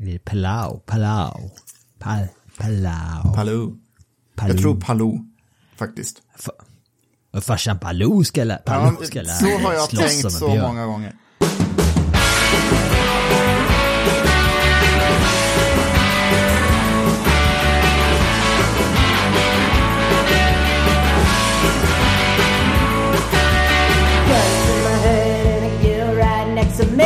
Är Palau, Palau, Pal, Palau. Palou. Jag tror Palou, faktiskt. Och farsan Palou ska lä- Ja, Palou ska lära så har jag tänkt så björn. många gånger. Guns in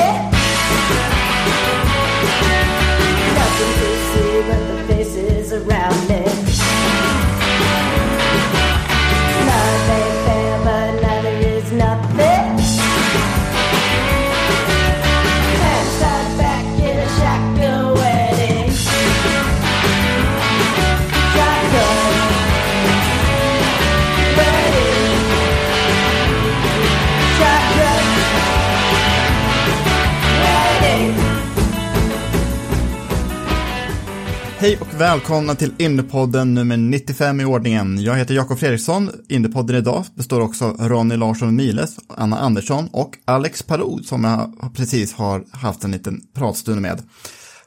Hej och välkomna till Indiepodden nummer 95 i ordningen. Jag heter Jakob Fredriksson. Indiepodden idag består också av Ronny Larsson Miles, Anna Andersson och Alex Palou som jag precis har haft en liten pratstund med.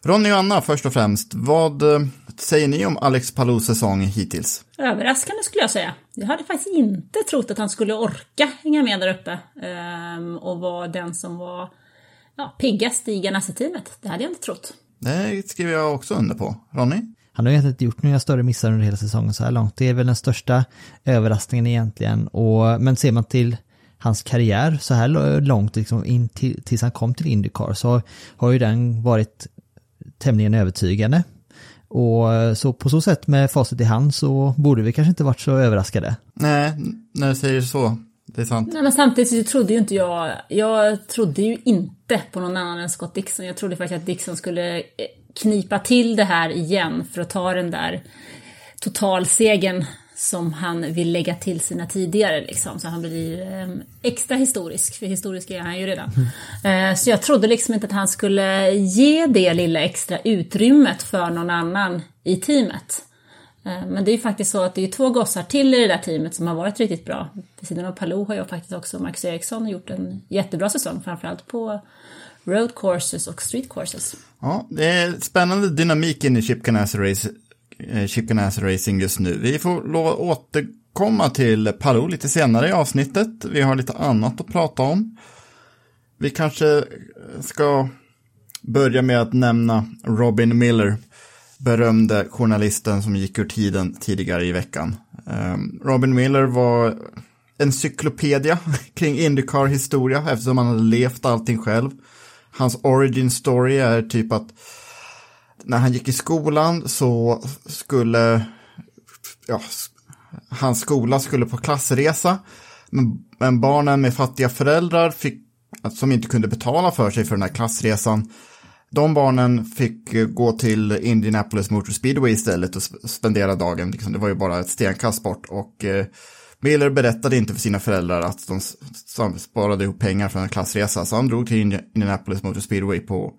Ronny och Anna, först och främst, vad eh, säger ni om Alex Palous säsong hittills? Överraskande skulle jag säga. Jag hade faktiskt inte trott att han skulle orka hänga med där uppe ehm, och vara den som var ja, piggast i Ganassi-teamet. Det hade jag inte trott. Det skriver jag också under på. Ronny? Han har egentligen inte gjort några större missar under hela säsongen så här långt. Det är väl den största överraskningen egentligen. Och, men ser man till hans karriär så här långt, liksom in till, tills han kom till Indycar, så har ju den varit tämligen övertygande. Och så på så sätt med facit i hand så borde vi kanske inte varit så överraskade. Nej, när du säger så. Det är sant. Nej, men samtidigt så trodde ju inte jag, jag trodde ju inte på någon annan än Scott Dixon. Jag trodde faktiskt att Dixon skulle eh, knipa till det här igen för att ta den där totalsegen som han vill lägga till sina tidigare liksom. Så han blir eh, extra historisk, för historisk är han ju redan. Eh, så jag trodde liksom inte att han skulle ge det lilla extra utrymmet för någon annan i teamet. Eh, men det är ju faktiskt så att det är två gossar till i det där teamet som har varit riktigt bra. Vid sidan av Palou har jag faktiskt också Max Eriksson gjort en jättebra säsong, framförallt på road courses och street courses. Ja, det är spännande dynamik in i Chip Ganassi Race, eh, Chip Ganassi Racing just nu. Vi får lov att återkomma till Palou lite senare i avsnittet. Vi har lite annat att prata om. Vi kanske ska börja med att nämna Robin Miller, berömde journalisten som gick ur tiden tidigare i veckan. Ehm, Robin Miller var en cyklopedia kring Indycar-historia eftersom han hade levt allting själv. Hans origin story är typ att när han gick i skolan så skulle ja, hans skola skulle på klassresa. Men, men barnen med fattiga föräldrar fick, som inte kunde betala för sig för den här klassresan. De barnen fick eh, gå till Indianapolis Motor Speedway istället och spendera dagen. Liksom, det var ju bara ett stenkast bort. Och eh, Miller berättade inte för sina föräldrar att de sparade ihop pengar för en klassresa. Så han drog till Indianapolis Motor Speedway på,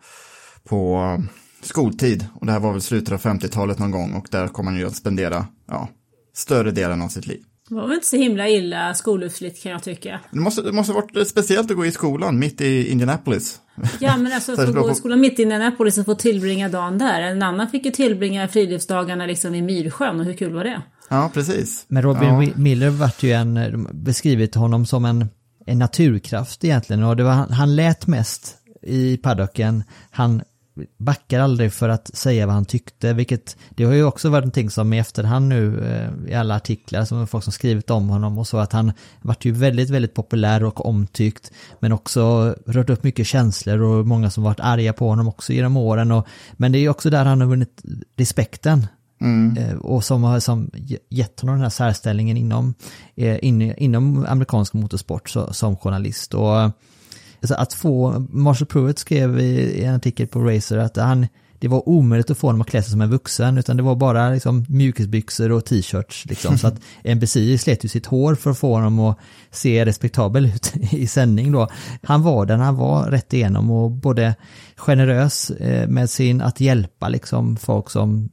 på um, skoltid. Och det här var väl slutet av 50-talet någon gång. Och där kom han ju att spendera ja, större delen av sitt liv. Det var väl inte så himla illa skolutflytt kan jag tycka. Det måste, det måste varit speciellt att gå i skolan mitt i Indianapolis. Ja men alltså beror gå i skolan mitt i Indianapolis och få tillbringa dagen där. En annan fick ju tillbringa friluftsdagarna liksom i Myrsjön och hur kul var det? Ja, precis. Men Robin ja. Miller vart ju en, beskrivit honom som en, en naturkraft egentligen och det var, han, han lät mest i paddocken, han backar aldrig för att säga vad han tyckte, vilket det har ju också varit någonting som i efterhand nu eh, i alla artiklar som folk som skrivit om honom och så att han vart ju väldigt, väldigt populär och omtyckt men också rört upp mycket känslor och många som varit arga på honom också genom åren och men det är ju också där han har vunnit respekten Eh, och som har som ge- gett honom den här särställningen inom, eh, in, inom amerikansk motorsport så, som journalist. Och Alltså att få, Marshall Pruitt skrev i, en artikel på Razer att han, det var omöjligt att få honom att klä sig som en vuxen utan det var bara liksom mjukisbyxor och t-shirts liksom. Så att NBC slet ju sitt hår för att få honom att se respektabel ut i sändning då. Han var den han var rätt igenom och både generös eh, med sin att hjälpa liksom folk som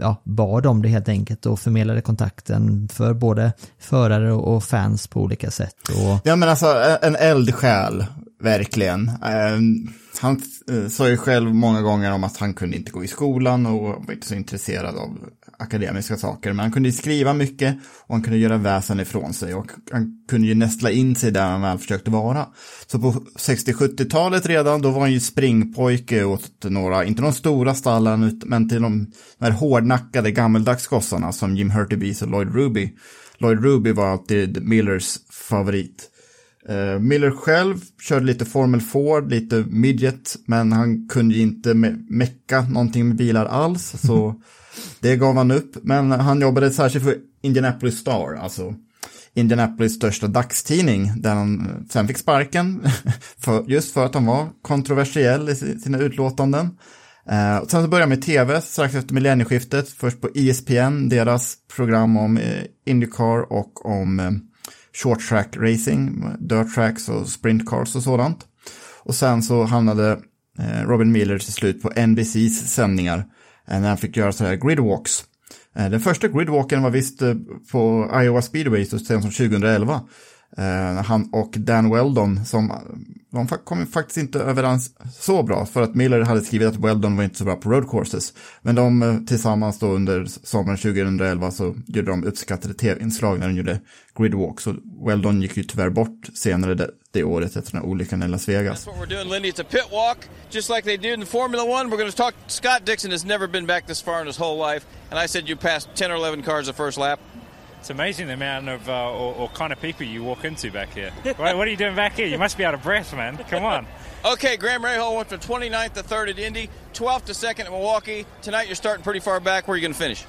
ja, bad om det helt enkelt och förmedlade kontakten för både förare och fans på olika sätt. Och, Ja men alltså en eldsjäl, verkligen. Ehm, han eh, sa ju själv många gånger om att han kunde inte gå i skolan och var inte så intresserad av akademiska saker. Men han kunde ju skriva mycket och han kunde göra väsen ifrån sig och han kunde ju nästla in sig där han väl försökte vara. Så på 60-70-talet redan, då var han ju springpojke åt några, inte de stora stallen, men till de, de här hårdnackade gammeldags gossarna som Jim Hurtubise och Lloyd Ruby. Lloyd Ruby var alltid Millers favorit. Eh, Miller själv körde lite Formel Ford, lite midget, men han kunde ju inte me- mecka någonting med bilar alls, så det gav han upp. Men han jobbade särskilt för Indianapolis Star, alltså Indianapolis största dagstidning, där han eh, sen fick sparken, för, just för att han var kontroversiell i si- sina utlåtanden. Eh, och sen så började jag med tv strax efter millennieskiftet, först på ESPN, deras program om eh, Indycar och om short track racing, dirt tracks och sprint cars och sådant. Och sen så hamnade eh, Robin Miller till slut på NBCs sändningar eh, när han fick göra sådana här gridwalks. Eh, den första gridwalken var visst på Iowa Speedway så sent som 2011. Eh, han och Dan Weldon som de kom faktiskt inte överens så bra för att Miller hade skrivit att Weldon var inte så bra på road courses. Men de eh, tillsammans då under sommaren 2011 så gjorde de uppskattade tv-inslag när de gjorde gridwalk. Så Weldon gick ju tyvärr bort senare det, det året efter den här olyckan i Las Vegas. That's what we're doing, Lindy. It's a pit walk, just like they do in Formula One. We're going to talk. Scott Dixon has never been back this far in his whole life, and I said you passed 10 or 11 cars the first lap. It's amazing the amount of uh, or, or kind of people you walk into back here. what, what are you doing back here? You must be out of breath, man. Come on. Okay, Graham Rahal went from 29th to 3rd at Indy, 12th to 2nd at Milwaukee. Tonight you're starting pretty far back. Where are you going to finish?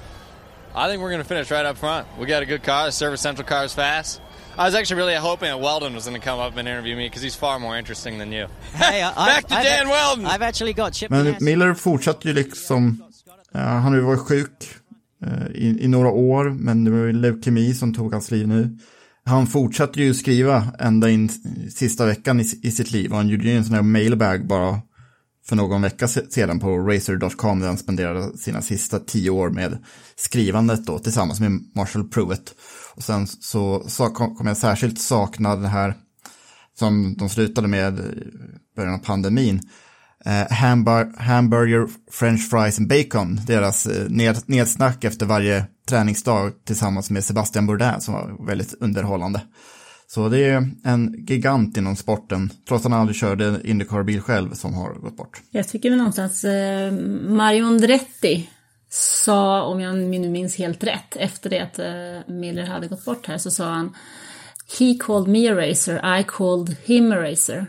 I think we're going to finish right up front. We got a good car. The Service Central car is fast. I was actually really hoping that Wheldon was going to come up and interview me because he's far more interesting than you. Hey, I, Back to I've, Dan Wheldon. I've actually got Chip Men Miller fortsatte ju liksom, ja, han har ju varit sjuk eh, Eh, i, i några år, men det var ju leukemi som tog hans liv nu. Han fortsatte ju skriva ända in sista veckan i, i sitt liv och han gjorde ju en sån här mailbag bara för någon vecka sedan på racer.com där han spenderade sina sista tio år med skrivandet då tillsammans med Marshall Pruitt. Och sen så, så kommer kom jag särskilt sakna det här som de slutade med i början av pandemin. Eh, hamburger, hamburger, french fries and bacon, deras eh, ned, nedsnack efter varje träningsdag tillsammans med Sebastian Bourdais som var väldigt underhållande. Så det är en gigant inom sporten, trots att han aldrig körde Indycar-bil själv, som har gått bort. Jag tycker väl någonstans eh, Marion Dretti sa, om jag nu minns helt rätt, efter det att eh, Miller hade gått bort här, så sa han He called me a racer, I called him a racer.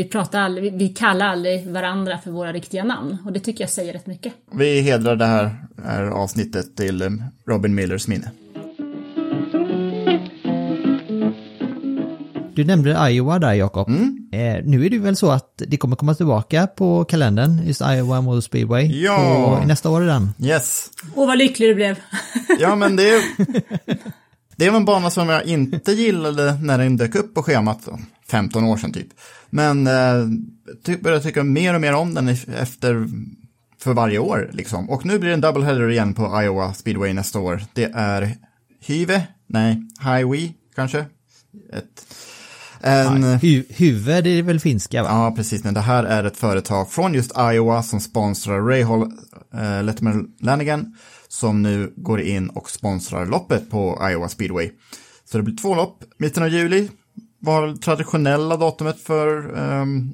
Vi, pratar aldrig, vi, kallar aldrig varandra för våra riktiga namn och det tycker jag säger rätt mycket. Vi hedrar det här, här avsnittet till eh, Robin Millers minne. Du nämnde Iowa där Jakob. Eh, nu är det väl så att det kommer komma tillbaka på kalendern, just Iowa Motor Speedway. Ja. På, nästa år redan. Yes, Åh, vad lycklig du blev! Ja, men det är, det är en bana som jag inte gillade när den dök upp på schemat, då, 15 år sedan typ. Men eh, ty, började tycka mer och mer om den efter, för varje år liksom. Och nu blir det en doubleheader igen på Iowa Speedway nästa år. Det är Hyve, nej, Highway kanske. Ett, en, Hu huvud det är väl finska va? Ja, precis. Men det här är ett företag från just Iowa som sponsrar Rahal eh, Letterman Lanigan som nu går in och sponsrar loppet på Iowa Speedway. Så det blir två lopp. Mitten av juli var traditionella datumet för ehm,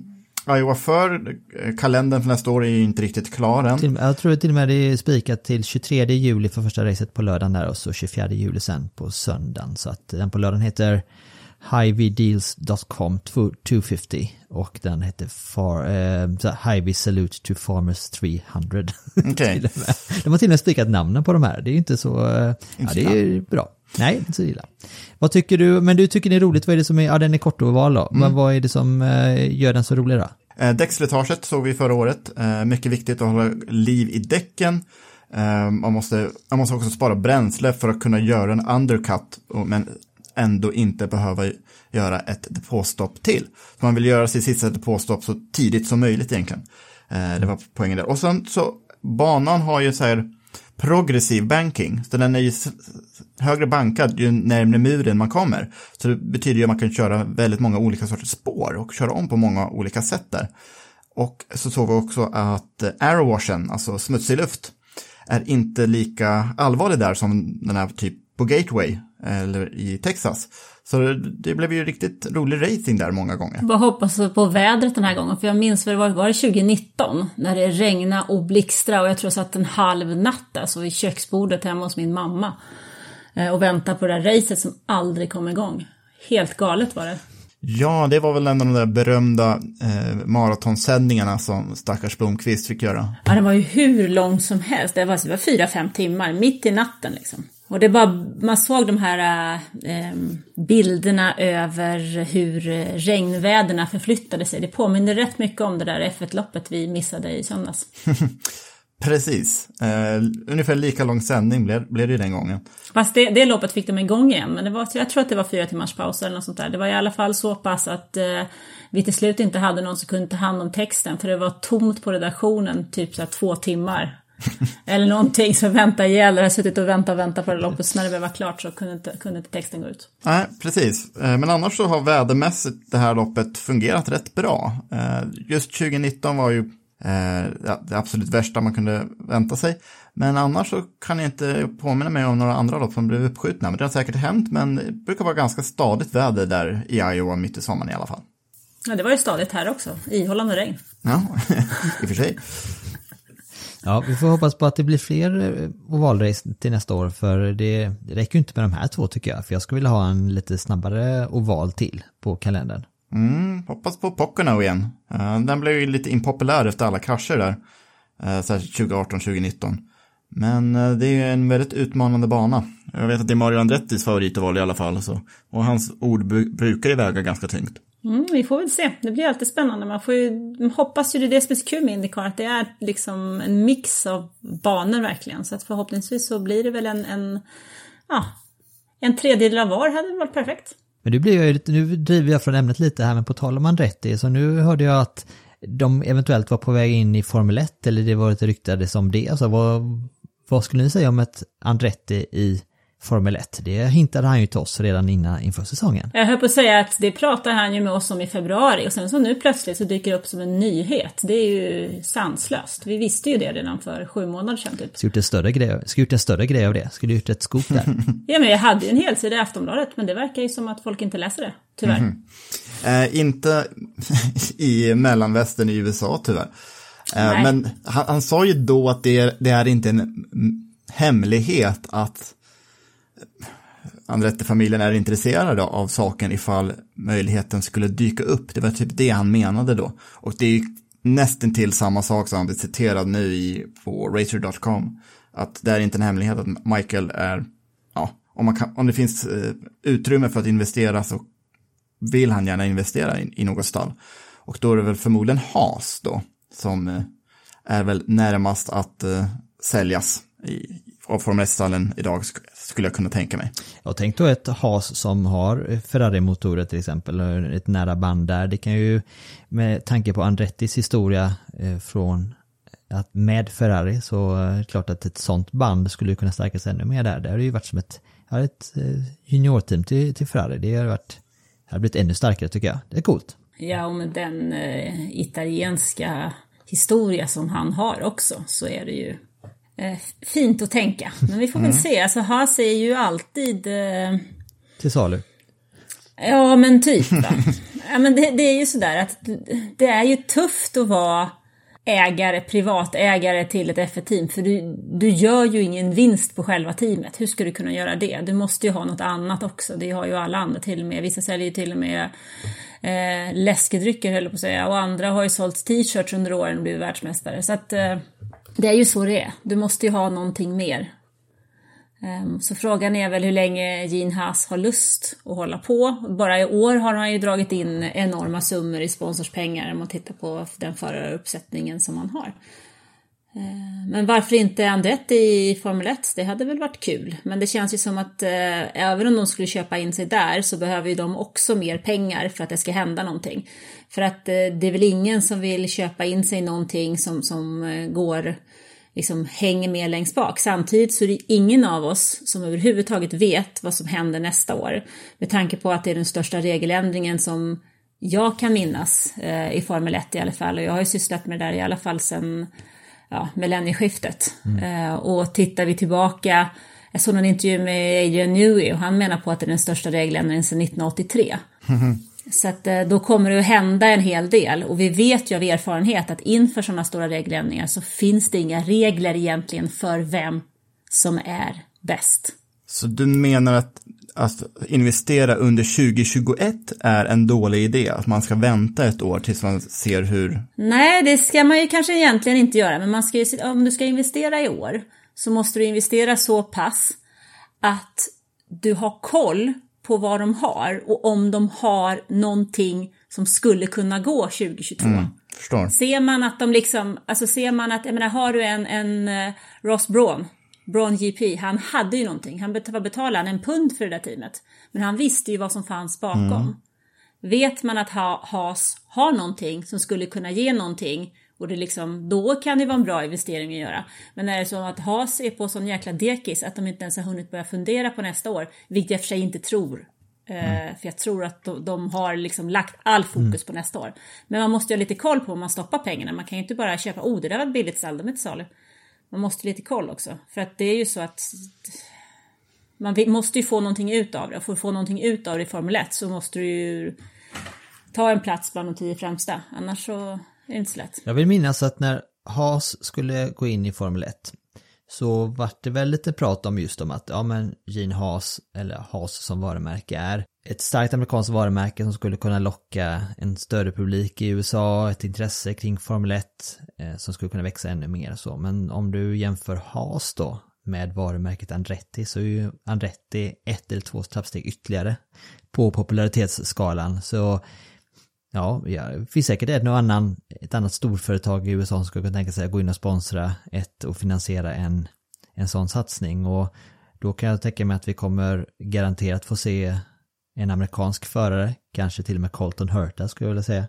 Iowa för. Eh, Kalendern för nästa år är ju inte riktigt klar än. Jag tror till och med det är spikat till 23 juli för första racet på lördagen där och så 24 juli sen på söndagen. Så att den på lördagen heter HiVdeals.com 250 och den heter Far, eh, Hy-Vee Salute to Farmers 300. Okej. Till och med. De har till och med spikat namnen på de här, det är ju inte så, eh, ja det är ju bra. Nej, inte så illa. Vad tycker du, men du tycker det är roligt, vad är det som är, ja den är kort oval då, men vad är det som eh, gör den så rolig då? Eh, Däckslitaget såg vi förra året. Eh, mycket viktigt att hålla liv i däcken. Eh, man, måste, man måste också spara bränsle för att kunna göra en undercut, men ändå inte behöva göra ett depåstopp till. Så man vill göra sitt sista depåstopp så tidigt som möjligt egentligen. Det var poängen där. Och sen så, banan har ju så här progressiv banking, så den är ju högre bankad ju närmre muren man kommer. Så det betyder ju att man kan köra väldigt många olika sorters spår och köra om på många olika sätt där. Och så såg vi också att eh, airwashen, alltså smutsig luft, är inte lika allvarlig där som den här typ på Gateway eller i Texas. Så det, blev ju riktigt rolig racing där många gånger. Bara hoppas på vädret den här gången, för jag minns väl, var var det 2019? När det regnade och blixtrade och jag tror jag satt en halv natt alltså vid köksbordet hemma hos min mamma. eh, Och väntade på det där racet som aldrig kom igång. Helt galet var det. Ja, det var väl en av de där berömda eh, maratonsändningarna som stackars Blomqvist fick göra. Ja, det var ju hur långt som helst. Det var, det var fyra, fem timmar, mitt i natten liksom. Och det bara, man såg de här eh, bilderna över hur eh, regnväderna förflyttade sig. Det påminner rätt mycket om det där F1-loppet vi missade i söndags. Precis, eh, ungefär lika lång sändning blev, blev det den gången. Fast det, det loppet fick de igång igen, men det var, jag tror att det var fyra timmars paus eller något sånt där. Det var i alla fall så pass att eh, vi till slut inte hade någon som kunde ta hand om texten, för det var tomt på redaktionen typ så här två timmar. eller någonting, så vänta ihjäl. Jag har suttit och väntat och väntat på det loppet, så när det väl var klart så kunde inte, kunde inte texten gå ut. Nej, precis. Eh, Men annars så har vädermässigt det här loppet fungerat rätt bra. Eh, Just 2019 var ju eh, det absolut värsta man kunde vänta sig. Men annars så kan jag inte påminna mig om några andra lopp som blev uppskjutna. Men det har säkert hänt, men det brukar vara ganska stadigt väder där i Iowa mitt i sommaren i alla fall. Ja, det var ju stadigt här också, ihållande regn. Ja, i och för sig. Ja, vi får hoppas på att det blir fler eh, ovalrace till nästa år för det, räcker ju inte med de här två tycker jag. För jag skulle vilja ha en lite snabbare oval till på kalendern. Mm, hoppas på Pocono igen. Eh, Den blev ju lite impopulär efter alla krascher där. Särskilt 2018-2019. Men eh, det är ju en väldigt utmanande bana. Jag vet att det är Mario Andrettis favoritoval i alla fall. Så. Och hans ord bru- brukar ju väga ganska tungt. Mm, vi får väl se. Det blir alltid spännande. Man får ju, man hoppas ju det är det som är så kul med Indycar, att det är liksom en mix av banor verkligen. Så att förhoppningsvis så blir det väl en, en ja, en tredjedel av var hade varit perfekt. Men nu blir jag lite, nu driver jag från ämnet lite här, men på tal om Andretti, så nu hörde jag att de eventuellt var på väg in i Formel 1, eller det var ett ryktades om det. Alltså vad, vad skulle ni säga om ett Andretti i Formel 1? Det hintade han ju till oss redan innan inför säsongen. Jag höll på att säga att det pratar han ju med oss om i februari och sen så nu plötsligt så dyker det upp som en nyhet. Det är ju sanslöst. Vi visste ju det redan för sju månader sedan typ. Ska gjort en större grej, ska gjort en större grej av det, skulle gjort ett scoop där. Ja men jag hade ju en helsida i Aftonbladet men det verkar ju som att folk inte läser det, tyvärr. Eh, inte i mellanvästern i USA tyvärr. Eh, men han, han sa ju då att det är, det är inte en mm, hemlighet att Andrette-familjen är intresserade av saken ifall möjligheten skulle dyka upp. Det var typ det han menade då. Och det är ju nästan till samma sak som han blir citerad nu i, på racer.com. Att det är inte en hemlighet att Michael är, ja, om, man kan, om det finns eh, utrymme för att investera så vill han gärna investera i, i något stall. Och då är det väl förmodligen Haas då, som eh, är väl närmast att eh, säljas i, av Formel 1-stallen idag, sk- skulle jag kunna tänka mig. Jag tänkte då ett has som har Ferrari-motorer till exempel, eller ett nära band där. Det kan ju, med tanke på Andrettis historia eh, från att med Ferrari så är det klart att ett sånt band skulle kunna stärka sig ännu mer där. Det har ju varit som ett, ett eh, juniorteam till, till Ferrari. Det har varit, det har blivit ännu starkare tycker jag. Det är coolt. Ja, och med den eh, italienska historia som han har också så är det ju eh, fint att tänka. Men vi får väl se. Alltså Haas är ju alltid... Eh, Till salu. ja, men typ ja, men det, det är ju sådär att det är ju tufft att vara ägare, privatägare till ett F1-team. För du, du gör ju ingen vinst på själva teamet. Hur ska du kunna göra det? Du måste ju ha något annat också. Det har ju alla andra till och med. Vissa säljer ju till och med eh, läskedrycker höll jag på att säga. Och andra har ju sålt t-shirts under åren och blivit världsmästare. Så att eh, det är ju så det är. Du måste ju ha någonting mer. Ehm, så frågan är väl hur länge Gene Haas har lust att hålla på. Bara i år har han ju dragit in enorma summor i sponsorspengar om man tittar på den föraruppsättningen som han har. Eh, men varför inte Andretti i Formel 1? Det hade väl varit kul. Men det känns ju som att eh, även om de skulle köpa in sig där så behöver ju de också mer pengar för att det ska hända någonting. För att eh, det är väl ingen som vill köpa in sig i någonting som, som eh, går liksom hänger med längst bak. Samtidigt så är det ingen av oss som överhuvudtaget vet vad som händer nästa år. Med tanke på att det är den största regeländringen som jag kan minnas eh, i Formel 1 i alla fall. Och jag har ju sysslat med det där i alla fall sedan ja, millennieskiftet. Eh, och tittar vi tillbaka, jag såg en intervju med Adrian Newey och han menar på att det är den största regeländringen sedan 1983. Så att eh, då kommer det att hända en hel del och vi vet ju av erfarenhet att inför sådana stora regeländringar så finns det inga regler egentligen för vem som är bäst. Så du menar att, att investera under 2021 är en dålig idé? Att man ska vänta ett år tills man ser hur... Nej, det ska man ju kanske egentligen inte göra, men man ska ju, om du ska investera i år så måste du investera så pass att du har koll på vad de har och om de har någonting som skulle kunna gå 2022. Förstår. Ser man att de liksom, alltså ser man att, jag menar har du en, en eh, Ross Braun, Braun GP, han hade ju någonting, han betalade en pund för det där teamet. Men han visste ju vad som fanns bakom. Vet man att ha, Haas har någonting som skulle kunna ge någonting och det liksom, då kan det vara en bra investering att göra. Men är det så att Haas är på sån jäkla dekis att de inte ens har hunnit börja fundera på nästa år, vilket jag för sig inte tror. Eh, för jag tror att de, de har liksom lagt all fokus på nästa år. Men man måste ju ha lite koll på om man stoppar pengarna. Man kan ju inte bara köpa, oh det där var ett billigt stall, de är inte salu. Man måste lite koll också. För att det är ju så att man måste ju få någonting ut av det. Och för att få någonting ut av det i Formel 1 så måste du ju ta en plats bland de tio främsta. Annars så är det inte så lätt. Jag vill minnas att när Haas skulle gå in i Formel 1 så vart det väl lite prat om just om att, ja men Gene Haas, eller Haas som varumärke är ett starkt amerikanskt varumärke som skulle kunna locka en större publik i USA, ett intresse kring Formel 1 eh, som skulle kunna växa ännu mer och så. Men om du jämför Haas då med varumärket Andretti så är ju Andretti ett eller två trappsteg ytterligare på popularitetsskalan. Så Ja, ja, det finns säkert ett, någon annan, ett annat storföretag i USA som skulle kunna tänka sig att gå in och sponsra ett och finansiera en, en sån satsning och då kan jag tänka mig att vi kommer garanterat få se en amerikansk förare, kanske till och med Colton Hurta skulle jag vilja säga,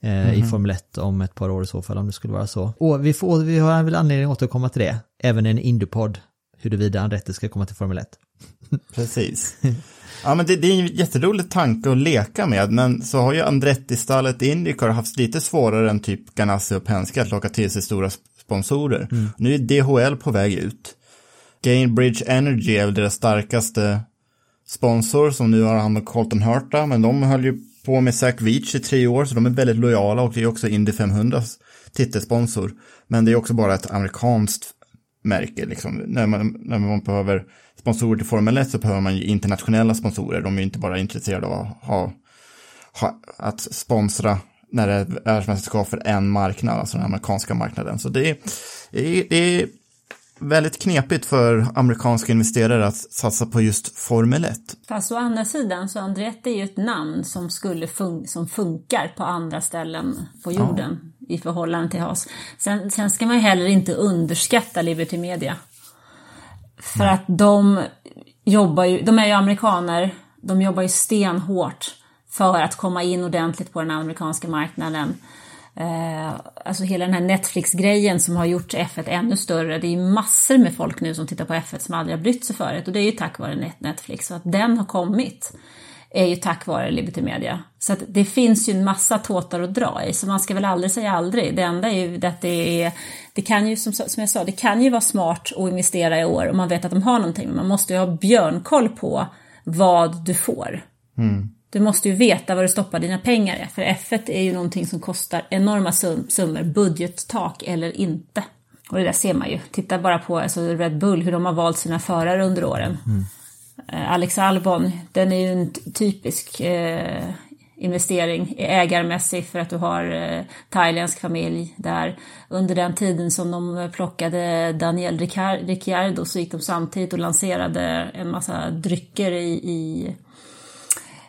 eh, i Formel 1 om ett par år i så fall om det skulle vara så. Och vi, får, vi har väl anledning att återkomma till det, även en Indypod, huruvida Andretti ska komma till Formel 1. Precis. Ja, men det, det är en jätterolig tanke att leka med, men så har ju Andretti-stallet Indycar haft lite svårare än typ Ganassi och Penske att locka till sig stora sp- sponsorer. Nu är DHL på väg ut. Gainbridge Energy är väl deras starkaste sponsor som nu har hand om Colton Hurta, men de höll ju på med Zack Veach i tre år, så de är väldigt lojala och det är också Indy 500 titelsponsor. Men det är också bara ett amerikanskt märke. Liksom. När, man, när man behöver sponsorer till Formel 1 så behöver man ju internationella sponsorer. De är ju inte bara intresserade av att, ha, ha, att sponsra när det är världsmästerskap för en marknad, alltså den amerikanska marknaden. Så det är, det är, det är väldigt knepigt för amerikanska investerare att satsa på just Formel 1. Fast å andra sidan så Andretti är ju ett namn som, skulle fun- som funkar på andra ställen på jorden i förhållande till Haas. Sen, sen ska man ju heller inte underskatta Liberty Media. För att de jobbar ju, de är ju amerikaner, de jobbar ju stenhårt för att komma in ordentligt på den amerikanska marknaden. Eh, alltså hela den här Netflix-grejen som har gjort F1 ännu större. Det är ju massor med folk nu som tittar på F1 som aldrig har brytt sig förut och det är ju tack vare Netflix. Så att den har kommit är ju tack vare Liberty Media. Så att det finns ju en massa tåtar att dra i, så man ska väl aldrig säga aldrig. Det enda är ju att det är, det kan ju som, som jag sa, det kan ju vara smart att investera i år om man vet att de har någonting, men man måste ju ha björnkoll på vad du får. Mm. Du måste ju veta vad du stoppar dina pengar i, för F1 är ju någonting som kostar enorma sum summor, budgettak eller inte. Och det där ser man ju. Titta bara på alltså Red Bull, hur de har valt sina förare under åren. Eh, Alex Albon, den är ju en typisk eh, investering ägarmässig för att du har eh, thailändsk familj där. Under den tiden som de plockade Daniel Ricciardo så gick de samtidigt och lanserade en massa drycker i, i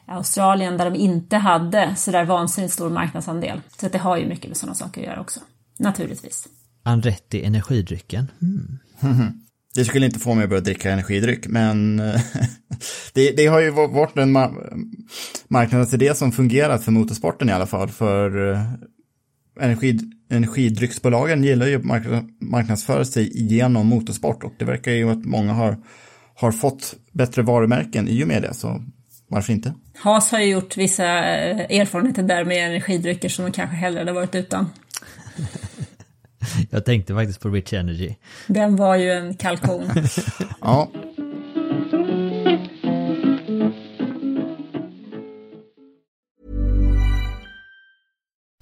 Australien där de inte hade sådär vansinnigt stor marknadsandel. Så att det har ju mycket med sådana saker att göra också. Naturligtvis. Andretti energidrycken. Mm. Det skulle inte få mig att börja dricka energidryck, men det, det har ju varit en ma- marknadsidé som fungerat för motorsporten i alla fall. För eh, energi, energidrycksbolagen gillar ju att mark- marknadsföra sig genom motorsport och det verkar ju att många har, har fått bättre varumärken i och med det, så varför inte? Haas har ju gjort vissa eh, erfarenheter där med energidrycker som de kanske hellre hade varit utan. Jag tänkte faktiskt på Rich Energy. Den var ju en kalkon. Ja,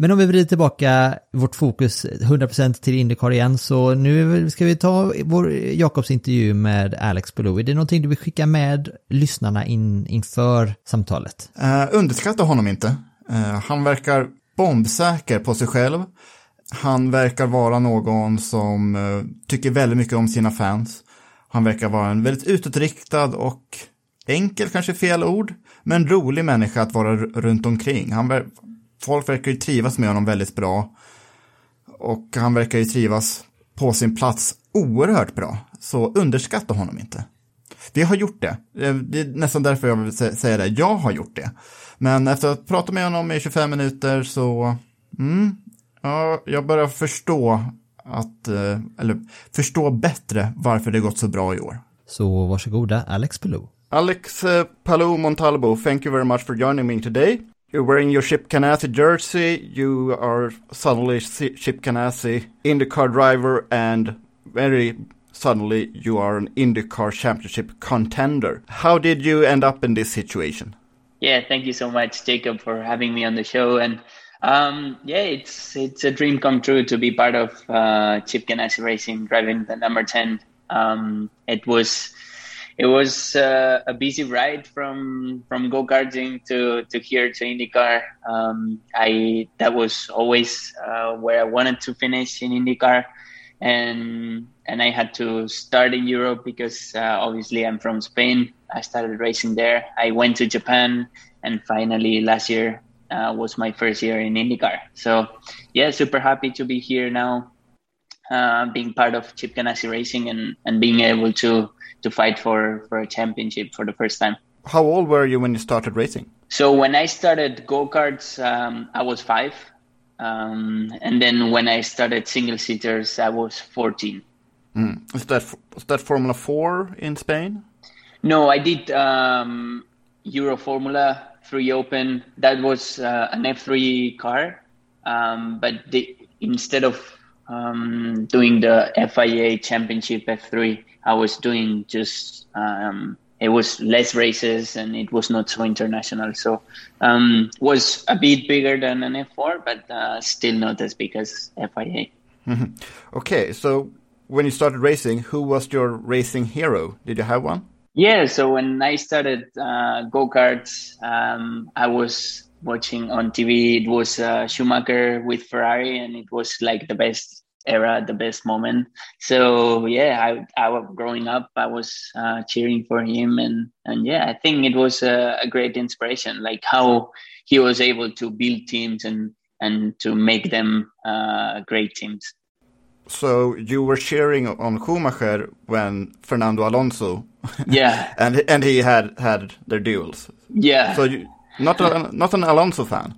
Men om vi vrider tillbaka vårt fokus 100% till Indycar igen så nu ska vi ta vår Jakobs intervju med Alex Belou. Är det någonting du vill skicka med lyssnarna in, inför samtalet? Uh, underskatta honom inte. Uh, han verkar bombsäker på sig själv. Han verkar vara någon som uh, tycker väldigt mycket om sina fans. Han verkar vara en väldigt utåtriktad och enkel, kanske fel ord, men rolig människa att vara runt omkring. Han ver- folk verkar ju trivas med honom väldigt bra. Och han verkar ju trivas på sin plats oerhört bra. Så underskatta honom inte. Vi har gjort det. Eh, Det är nästan därför jag vill sä- säga det. Jag har gjort det. Men efter att ha pratat med honom i 25 minuter så, mm, ja, jag börjar förstå att, eh, eller förstå bättre varför det gått så bra i år. Så varsågoda Alex Belou. Alex uh, Palou Montalvo, thank you very much for joining me today. You're wearing your Chip Ganassi jersey. You are suddenly Chip Ganassi IndyCar driver, and very suddenly you are an IndyCar Championship contender. How did you end up in this situation? Yeah, thank you so much, Jacob, for having me on the show. And um, yeah, it's it's a dream come true to be part of uh, Chip Ganassi Racing, driving the number ten. Um, it was it was uh, a busy ride from from go karting to to here to IndyCar. Um, I that was always uh, where I wanted to finish in IndyCar, and and I had to start in Europe because uh, obviously I'm from Spain. I started racing there. I went to Japan, and finally last year uh, was my first year in IndyCar. So yeah, super happy to be here now, uh, being part of Chip Ganassi Racing and and being able to to fight for for a championship for the first time. How old were you when you started racing? So when I started go karts, um, I was five, um, and then when I started single seaters, I was fourteen. Mm. Was that was that Formula Four in Spain? No, I did um, Euro Formula Three Open. That was uh, an F3 car, um, but the, instead of um, doing the FIA Championship F3, I was doing just um, it was less races and it was not so international. So um, was a bit bigger than an F4, but uh, still not as big as FIA. Mhm. Okay, so when you started racing, who was your racing hero? Did you have one? Yeah, so when I started uh, go karts, um, I was watching on TV. It was uh, Schumacher with Ferrari, and it was like the best era, at the best moment. So yeah, I, I was growing up, I was uh, cheering for him, and and yeah, I think it was a, a great inspiration, like how he was able to build teams and and to make them uh, great teams. So you were cheering on Schumacher when Fernando Alonso, Yeah, and and he had had their duels. yeah. So you not a, not an Alonso fan.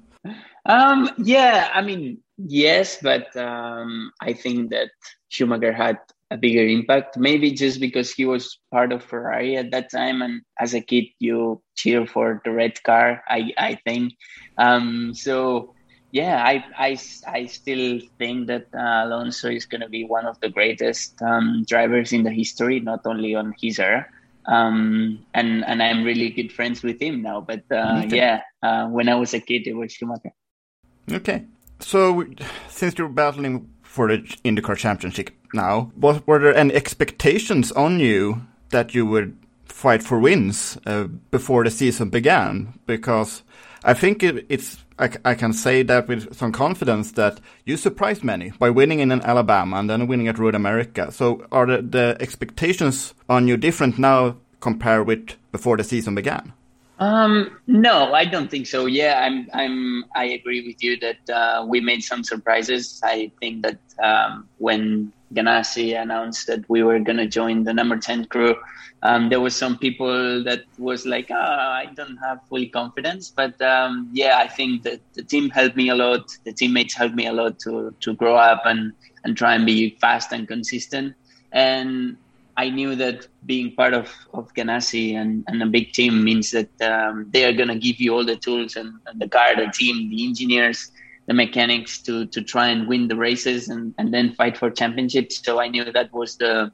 Um, yeah, I mean, yes, but um, I think that Schumacher had a bigger impact. Maybe just because he was part of Ferrari at that time, and as a kid, you cheer for the red car. I I think. Um, so yeah, I I I still think that uh, Alonso is going to be one of the greatest um, drivers in the history, not only on his era. Um, and and I'm really good friends with him now. But uh, Okay. yeah, uh, when I was a kid, it was Schumacher. Okay. So since you're battling for the IndyCar Championship now, were there any expectations on you that you would fight for wins uh, before the season began? Because I think it, it's I, I can say that with some confidence that you surprised many by winning in Alabama and then winning at Road America. So are the, the expectations on you different now compared with before the season began? Um, no, I don't think so. Yeah, I'm, I'm, I agree with you that uh, we made some surprises. I think that um, when Ganassi announced that we were going to join the number 10 crew, um, there was some people that was like, ah, I don't have full confidence. But um, yeah, I think that the team helped me a lot. The teammates helped me a lot to, to grow up and, and try and be fast and consistent. And I knew that being part of, of Ganassi and, and a big team means that um, they are going to give you all the tools and, and the car, the team, the engineers, the mechanics to, to try and win the races and, and then fight for championships. So I knew that was the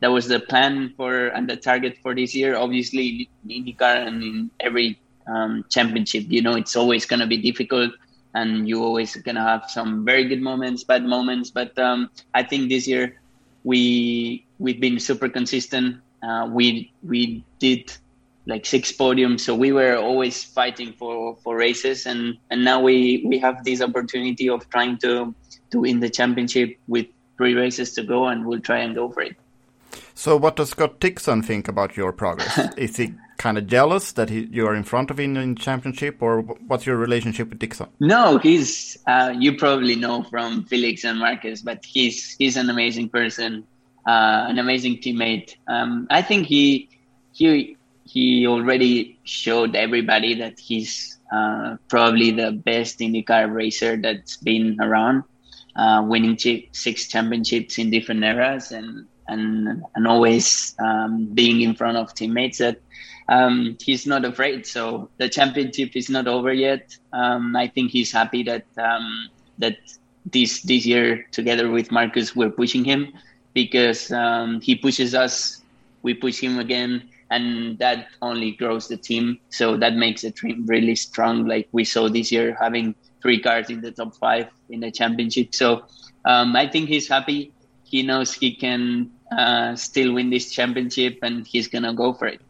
that was the plan for and the target for this year. Obviously, in IndyCar and in every um, championship, you know, it's always going to be difficult and you always going to have some very good moments, bad moments. But um, I think this year we we've been super consistent. Uh, we we did like six podiums, so we were always fighting for, for races, and, and now we, we have this opportunity of trying to to win the championship with three races to go, and we'll try and go for it. So, what does Scott Dixon think about your progress? Is he kind of jealous that he, you are in front of him in championship, or what's your relationship with Dixon? No, he's uh, you probably know from Felix and Marcus, but he's he's an amazing person, uh, an amazing teammate. Um, I think he he he already showed everybody that he's uh, probably the best IndyCar racer that's been around, uh, winning chi- six championships in different eras and and and always um, being in front of teammates that um, he's not afraid. So the championship is not over yet. Um, I think he's happy that um, that this this year together with Marcus we're pushing him because um, he pushes us, we push him again, and that only grows the team. So that makes the team really strong. Like we saw this year, having three cars in the top five in the championship. So um, I think he's happy. He knows he can uh, still win this championship, and he's gonna go for it.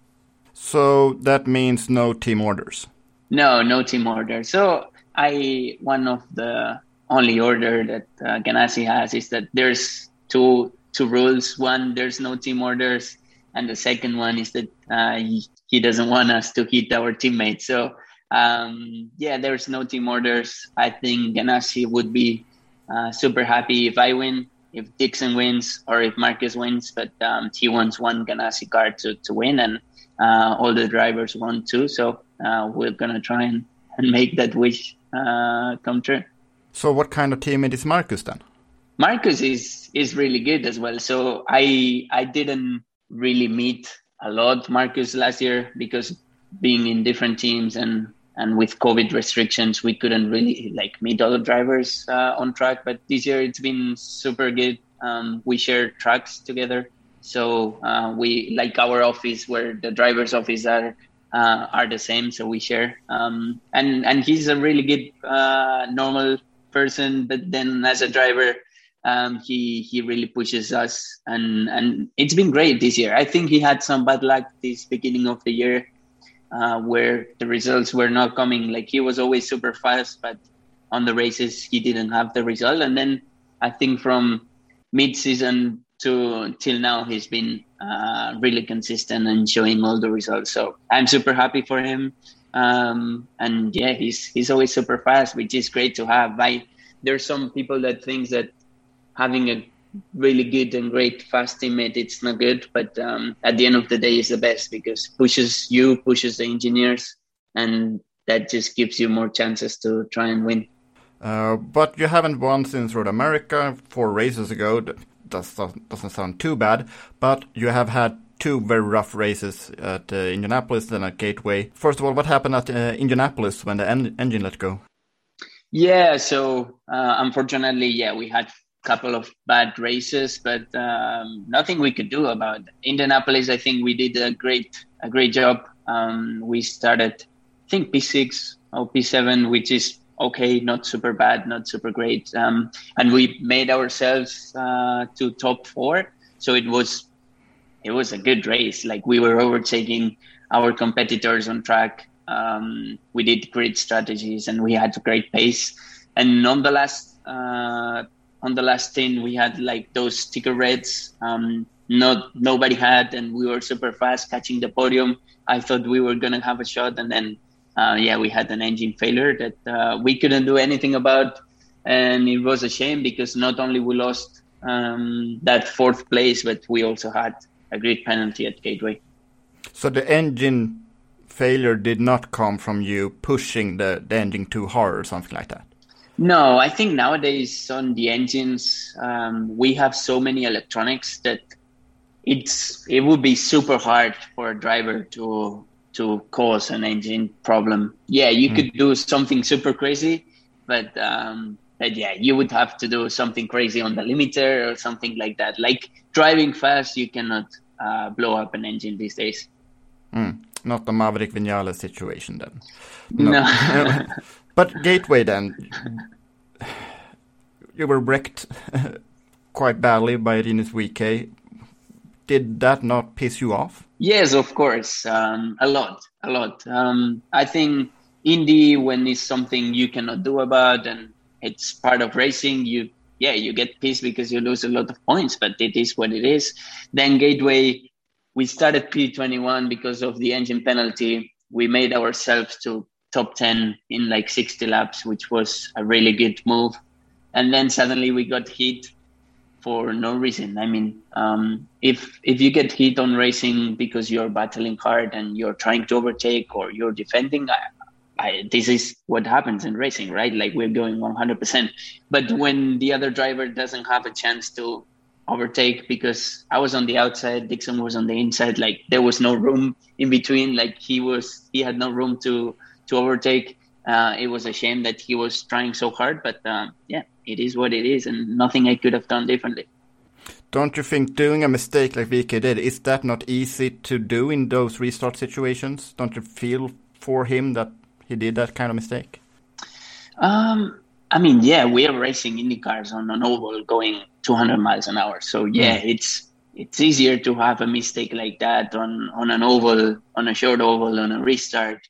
So that means no team orders. No, no team order. So I one of the only order that uh, Ganassi has is that there's two two rules. One, there's no team orders, and the second one is that uh, he, doesn't want us to hit our teammates. So um, yeah, there's no team orders. I think Ganassi would be uh, super happy if I win, if Dixon wins, or if Marcus wins. But um, he wants one Ganassi car to, to win, and uh, all the drivers want too. So uh, we're gonna try and, and make that wish uh, come true. So, what kind of teammate is Marcus then? Marcus is is really good as well. So I I didn't really meet a lot Marcus last year because being in different teams and and with COVID restrictions, we couldn't really like meet other drivers uh, on track. But this year it's been super good. Um, we share tracks together, so uh, we like our office where the drivers' office are uh, are the same, so we share. Um, and and he's a really good uh, normal person, but then as a driver, um, he he really pushes us, and and it's been great this year. I think he had some bad luck this beginning of the year, uh, where the results were not coming. Like he was always super fast, but on the races he didn't have the result. And then I think from mid season to till now he's been uh, really consistent and showing all the results. So I'm super happy for him. Um, and yeah, he's he's always super fast, which is great to have. I there's some people that think that having a really good and great fast teammate it's not good, but um, at the end of the day, it's the best because pushes you, pushes the engineers, and that just gives you more chances to try and win. Uh, but you haven't won since Road America four races ago. That doesn't sound too bad, but you have had two very rough races at uh, Indianapolis, and at Gateway. First of all, what happened at uh, Indianapolis when the en engine let go? Yeah, so uh, unfortunately, yeah, we had couple of bad races, but um, nothing we could do about. Indianapolis. I think we did a great a great job. Um, we started, I think P6 or P7, which is okay, not super bad, not super great, um, and we made ourselves uh, to top four. So it was it was a good race. Like we were overtaking our competitors on track. Um, we did great strategies and we had a great pace. And on the last uh, on the last ten, we had like those sticker reds. Um, not nobody had, and we were super fast catching the podium. I thought we were gonna have a shot, and then uh, yeah, we had an engine failure that uh, we couldn't do anything about, and it was a shame because not only we lost um, that fourth place, but we also had a great penalty at Gateway. So the engine failure did not come from you pushing the, the engine too hard or something like that? No, I think nowadays on the engines, um, we have so many electronics that it's it would be super hard for a driver to to cause an engine problem. Yeah, you mm. could do something super crazy, but um, but yeah, you would have to do something crazy on the limiter or something like that. Like driving fast, you cannot uh, blow up an engine these days. Mm. Not the Maverick Vinales situation then. No. no. but Gateway then, you were wrecked quite badly by Rinus VeeKay. Did that not piss you off? Yes, of course. Um, a lot, a lot. Um, I think Indy, when it's something you cannot do about and it's part of racing. You yeah, you get pissed because you lose a lot of points, but it is what it is. Then Gateway, we started P21 because of the engine penalty. We made ourselves to top 10 in like 60 laps, which was a really good move. And then suddenly we got hit for no reason. I mean, um, if if you get hit on racing because you're battling hard and you're trying to overtake or you're defending, I, I, this is what happens in racing, right? Like we're going 100%. But when the other driver doesn't have a chance to overtake because I was on the outside, Dixon was on the inside, like there was no room in between. Like he was, he had no room to to overtake. Uh, it was a shame that he was trying so hard, but uh, yeah, it is what it is, and nothing I could have done differently. Don't you think doing a mistake like VeeKay did is that not easy to do in those restart situations? Don't you feel for him that he did that kind of mistake? Um, I mean, yeah, we are racing Indy cars on an oval going 200 miles an hour. So yeah, mm. it's it's easier to have a mistake like that on on an oval, on a short oval, on a restart.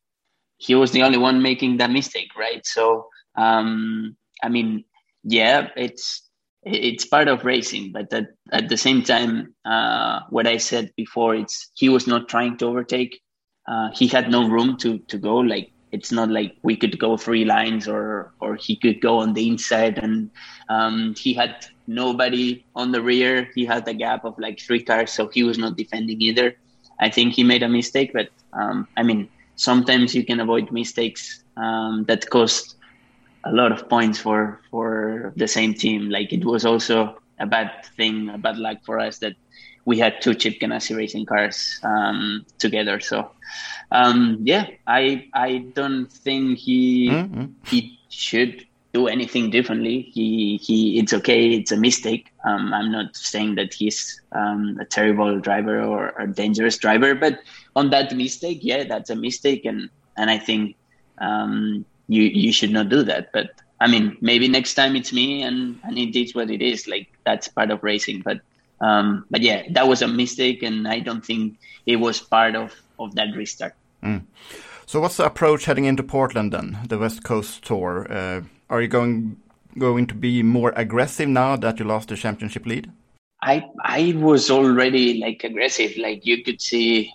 He was the only one making that mistake, right? So um, I mean, yeah, it's it's part of racing, but at, at the same time, uh, what I said before, it's he was not trying to overtake. Uh, he had no room to to go. Like it's not like we could go three lines or or he could go on the inside and um, he had nobody on the rear he had a gap of like three cars so he was not defending either i think he made a mistake but um, i mean sometimes you can avoid mistakes um, that cost a lot of points for for the same team like it was also a bad thing a bad luck for us that we had two chip ganassi racing cars um, together so um, yeah, I I don't think he mm-hmm. he should do anything differently. He he, it's okay. It's a mistake. Um, I'm not saying that he's um, a terrible driver or a dangerous driver, but on that mistake, yeah, that's a mistake, and and I think um, you you should not do that. But I mean, maybe next time it's me, and and it is what it is. Like that's part of racing. But um, but yeah, that was a mistake, and I don't think it was part of of that restart. Mm. So what's the approach heading into Portland then, the West Coast Tour? Uh, are you going going to be more aggressive now that you lost the championship lead? I I was already like aggressive. Like you could see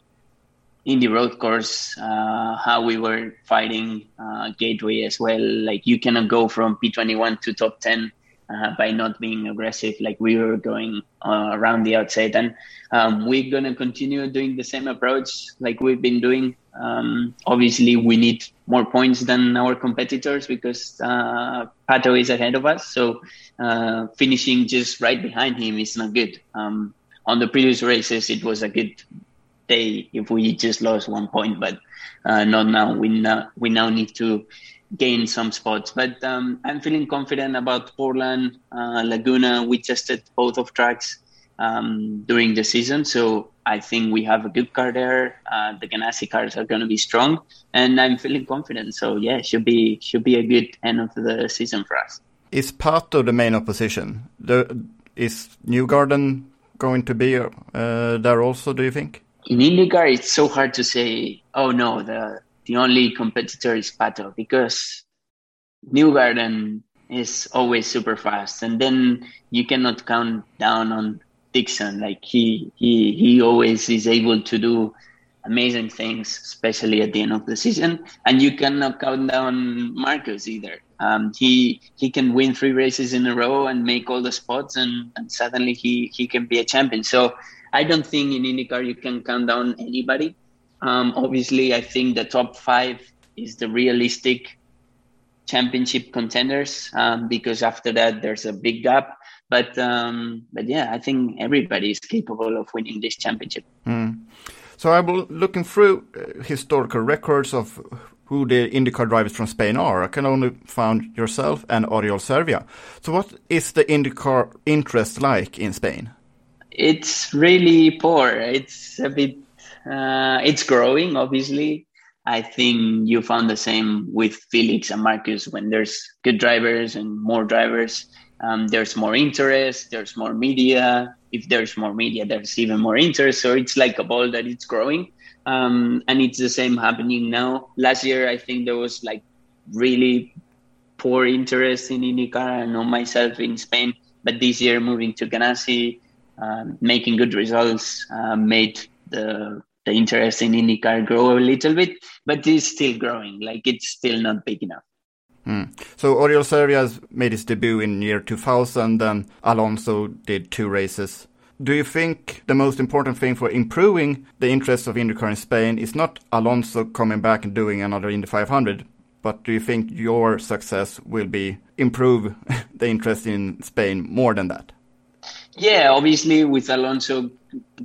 in the road course uh, how we were fighting uh, Gateway as well. Like you cannot go from P21 to top 10 uh, by not being aggressive. Like we were going uh, around the outside, and um, we're gonna continue doing the same approach like we've been doing. Um, obviously, we need more points than our competitors because uh, Pato is ahead of us. So uh, finishing just right behind him is not good. Um, on the previous races, it was a good day if we just lost one point, but uh, not now. We now we now need to gain some spots. But um, I'm feeling confident about Portland, uh, Laguna. We tested both of tracks um, during the season, so I think we have a good car there. Uh, the Ganassi cars are going to be strong, and I'm feeling confident. So yeah, should be should be a good end of the season for us. Is part of the main opposition? The, is Newgarden going to be uh, there also? Do you think? In IndyCar, it's so hard to say. Oh no, the the only competitor is Pato because Newgarden is always super fast, and then you cannot count down on Dixon. Like he he he always is able to do amazing things, especially at the end of the season. And you cannot count down Marcus either. Um, he he can win three races in a row and make all the spots, and, and suddenly he he can be a champion. So I don't think in IndyCar you can count down anybody. Um, obviously, I think the top five is the realistic championship contenders um, because after that there's a big gap. But um, but yeah, I think everybody is capable of winning this championship. Mm. So I was looking through uh, historical records of who the IndyCar drivers from Spain are. I can only find yourself and Oriol Servia. So what is the IndyCar interest like in Spain? It's really poor. It's a bit uh, it's growing, obviously. I think you found the same with Felix and Marcus when there's good drivers and more drivers. Um, there's more interest, there's more media. If there's more media, there's even more interest. So it's like a ball that it's growing. Um, and it's the same happening now. Last year, I think there was like really poor interest in IndyCar. I know myself in Spain, but this year moving to Ganassi, um, making good results, uh, made the the interest in IndyCar grow a little bit, but it's still growing. Like it's still not big enough. Hmm. So Oriol Servia made his debut in year 2000, and Alonso did two races. Do you think the most important thing for improving the interest of IndyCar in Spain is not Alonso coming back and doing another Indy 500, but do you think your success will be improve the interest in Spain more than that? Yeah, obviously with Alonso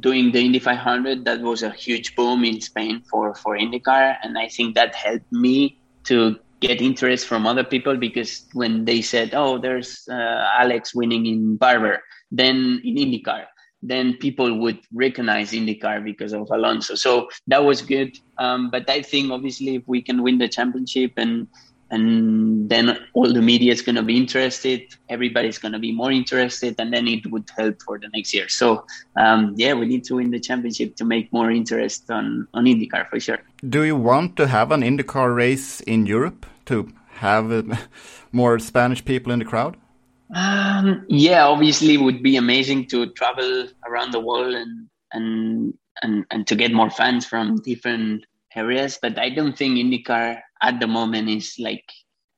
doing the Indy 500, that was a huge boom in Spain for for IndyCar, and I think that helped me to get interest from other people because when they said, "Oh, there's uh, Alex winning in Barber," then in IndyCar, then people would recognize IndyCar because of Alonso. So that was good. Um, but I think obviously if we can win the championship and and then all the media is going to be interested everybody's going to be more interested and then it would help for the next year. So um, yeah we need to win the championship to make more interest on on indycar for sure. Do you want to have an indycar race in europe to have uh, more spanish people in the crowd? Um, yeah obviously it would be amazing to travel around the world and and and, and to get more fans from different areas but i don't think indycar at the moment is like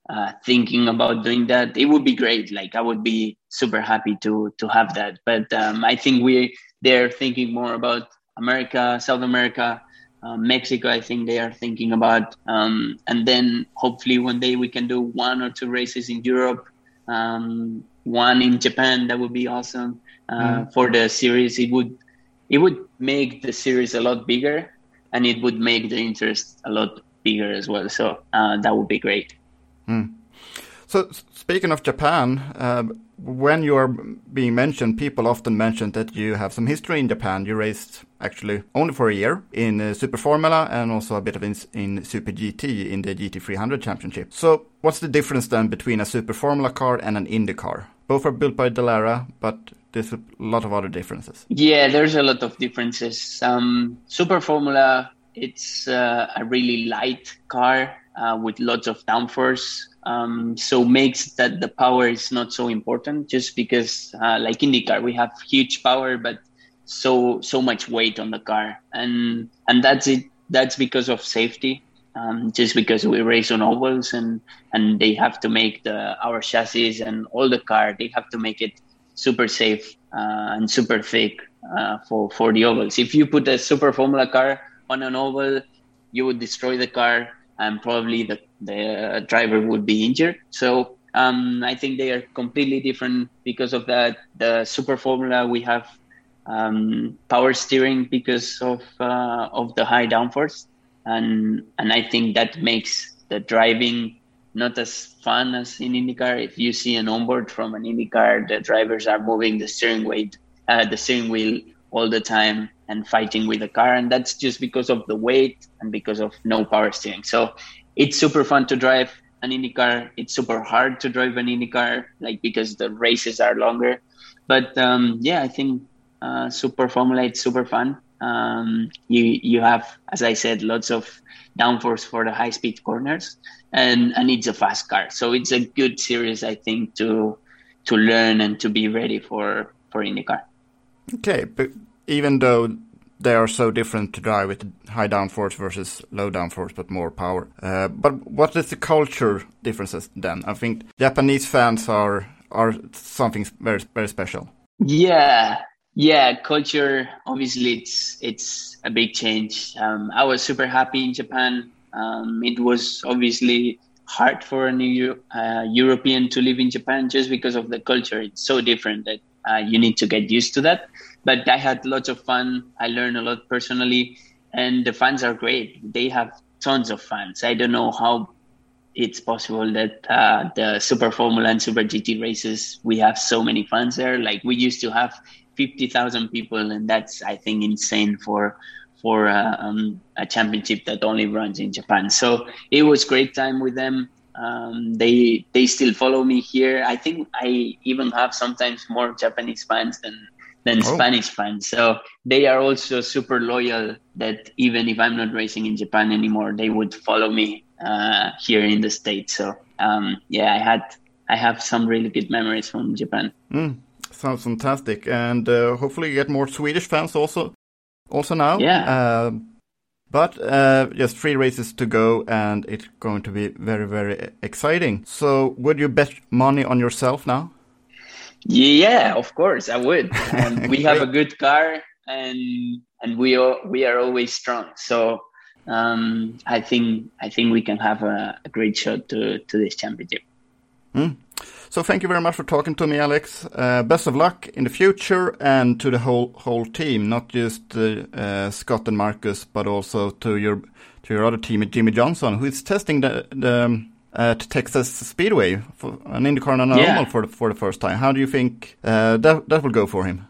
uh, thinking about doing that. It would be great. Like I would be super happy to to have that. But um, I think we they're thinking more about America, South America, uh, Mexico. I think they are thinking about, um, and then hopefully one day we can do one or two races in Europe, um, one in Japan. That would be awesome uh, mm. for the series. It would it would make the series a lot bigger, and it would make the interest a lot bigger as well. So uh, that would be great. Mm. So speaking of Japan, uh, when you are being mentioned, people often mention that you have some history in Japan. You raced actually only for a year in uh, Super Formula and also a bit of in, in Super GT in the GT300 Championship. So what's the difference then between a Super Formula car and an Indy car? Both are built by Dallara, but there's a lot of other differences. Yeah, there's a lot of differences. Um, Super Formula, it's uh, a really light car uh, with lots of downforce. Um, so makes that the power is not so important just because uh, like IndyCar, we have huge power, but so so much weight on the car. And and that's it. That's because of safety. Um, just because we race on ovals and and they have to make the our chassis and all the car they have to make it super safe uh, and super thick uh, for for the ovals. If you put a super formula car on an oval, you would destroy the car and probably the the driver would be injured. So um, I think they are completely different because of that. The super formula we have um, power steering because of uh, of the high downforce, and and I think that makes the driving not as fun as in IndyCar. If you see an onboard from an IndyCar, the drivers are moving the steering weight, uh, the steering wheel all the time and fighting with the car, and that's just because of the weight and because of no power steering. So it's super fun to drive an IndyCar. It's super hard to drive an IndyCar, like because the races are longer. But um, yeah, I think uh, Super Formula it's super fun. Um, you you have, as I said, lots of downforce for the high speed corners, and and it's a fast car. So it's a good series, I think, to to learn and to be ready for for IndyCar. Okay, but even though they are so different to drive with high downforce versus low downforce, but more power. Uh, but what is the culture differences then? I think Japanese fans are are something very very special. Yeah, yeah. Culture, obviously, it's it's a big change. Um, I was super happy in Japan. Um, it was obviously hard for a new uh, European to live in Japan just because of the culture. It's so different that uh, you need to get used to that. But I had lots of fun. I learned a lot personally, and the fans are great. They have tons of fans. I don't know how it's possible that uh, the Super Formula and Super GT races we have so many fans there. Like we used to have fifty thousand people, and that's I think insane for for uh, um, a championship that only runs in Japan. So it was great time with them. Um, they they still follow me here. I think I even have sometimes more Japanese fans than than Oh. Spanish fans. So they are also super loyal. That even if I'm not racing in Japan anymore, they would follow me uh, here in the states. So um, yeah, I had I have some really good memories from Japan. Mm, sounds fantastic, and uh, hopefully you get more Swedish fans also also now. Yeah. Uh, but uh, just three races to go, and it's going to be very very exciting. So, would you bet money on yourself now? Yeah, of course I would. And we have a good car, and and we are we are always strong. So um, I think I think we can have a, a great shot to to this championship. Mm. So, thank you very much for talking to me, Alex. Uh, best of luck in the future, and to the whole whole team, not just uh, uh, Scott and Marcus, but also to your to your other team, Jimmie Johnson, who is testing the the. Um, at Texas Speedway for an IndyCar and a Yeah. normal for the, for the first time. How do you think uh, that that will go for him?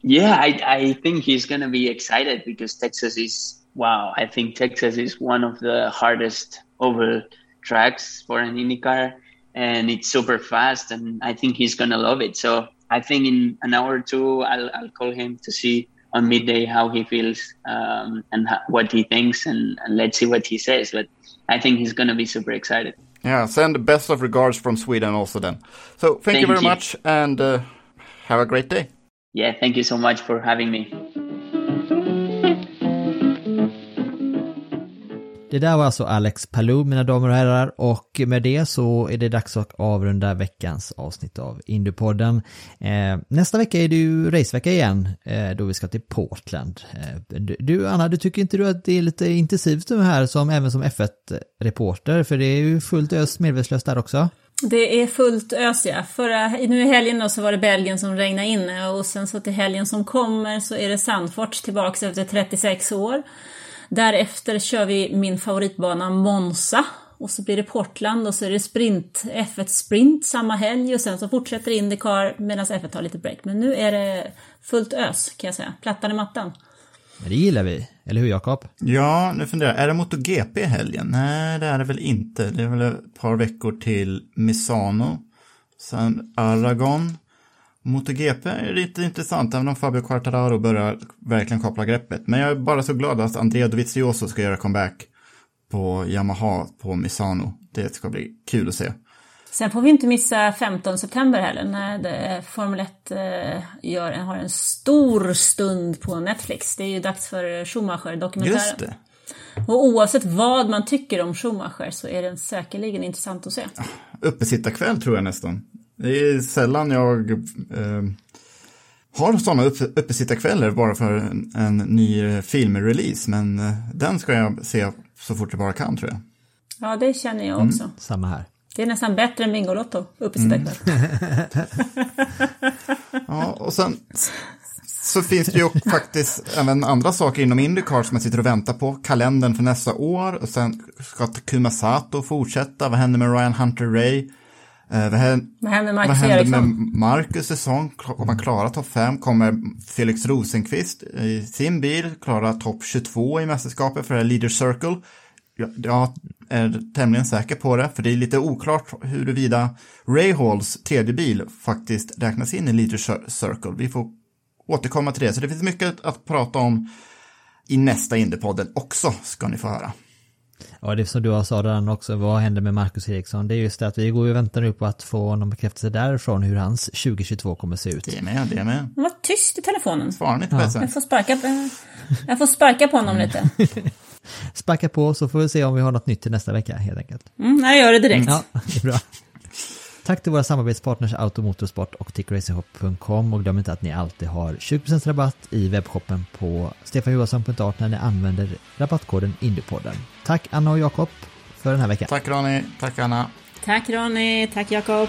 Yeah, I, I think he's going to be excited because Texas is, wow, I think Texas is one of the hardest oval tracks for an IndyCar and it's super fast and I think he's going to love it. So I think in an hour or two, I'll, I'll call him to see on midday how he feels um, and ho- what he thinks and, and let's see what he says. But I think he's going to be super excited. Yeah, send the best of regards from Sweden also then. So thank, you very you. much and uh, have a great day. Yeah, thank you so much for having me. Det där var alltså Alex Palou, mina damer och herrar, och med det så är det dags att avrunda veckans avsnitt av Indupodden. Eh, nästa vecka är det ju racevecka igen, eh, då vi ska till Portland. Eh, du- du, Anna, du tycker inte du att det är lite intensivt nu här, som, även som F1-reporter? För det är ju fullt ös medvetslöst där också. Det är fullt ös ja. Förra, nu i helgen då så var det Belgien som regnade in och sen så till helgen som kommer så är det Sandfort tillbaks efter 36 år. Därefter kör vi min favoritbana Monza Och så blir det Portland och så är det sprint, F1 sprint samma helg och sen så fortsätter Indycar medan F1 tar lite break. Men nu är det fullt ös kan jag säga, plattan i mattan. Men det gillar vi, eller hur Jakob? Ja, nu funderar jag, är det MotoGP i helgen? Nej, det är det väl inte. Det är väl ett par veckor till Misano, sen Aragon. MotoGP är lite intressant, även om Fabio Quartararo börjar verkligen koppla greppet. Men jag är bara så glad att Andrea Dovizioso ska göra comeback på Yamaha på Misano. Det ska bli kul att se. Sen får vi inte missa 15 september heller när Formel 1 eh, gör, har en stor stund på Netflix. Det är ju dags för Schumacher-dokumentären. Just det. Och oavsett vad man tycker om Schumacher så är den säkerligen intressant att se. Uppesittarkväll tror jag nästan. Det är sällan jag eh, har sådana upp, uppesittarkvällar bara för en, en ny filmrelease. Men eh, den ska jag se så fort jag bara kan tror jag. Ja, det känner jag också. Samma här. Det är nästan bättre än Bingolotto, uppesittarkväll. Ja, och sen så finns det ju faktiskt även andra saker inom Indycar som jag sitter och väntar på. Kalendern för nästa år och sen ska Takuma Sato fortsätta. Vad händer med Ryan Hunter Ray? Eh, vad, händer, Vad händer med vad Marcus händer med? Marcus säsong? Kommer han klara topp 5? Kommer Felix Rosenqvist i sin bil klara topp 22 i mästerskapet för Leader Circle? Jag, jag är tämligen säker på det, för det är lite oklart huruvida Ray Halls tredje bil faktiskt räknas in i Leader Cir- Circle. Vi får återkomma till det, så det finns mycket att prata om i nästa Indiepodden också, ska ni få höra. Ja, det är som du sa redan också, vad händer med Marcus Eriksson? Det är just det att vi går och väntar nu på att få någon bekräftelse därifrån hur hans 2022 kommer se ut. Det är med, det är med. Han var tyst i telefonen. Svarar inte på Ja. Jag får sparka, jag får sparka på honom lite. Sparka på så får vi se om vi har något nytt till nästa vecka helt enkelt. Mm, jag gör det direkt. Ja, det är bra. Tack till våra samarbetspartners Automotorsport och TickRacingHop.com och glöm inte att ni alltid har 20% rabatt i webbshoppen på stefanjohansson.art när ni använder rabattkoden Indiepodden. Tack Anna och Jakob för den här veckan. Tack Ronny, tack Anna. Tack Ronny, tack Jakob.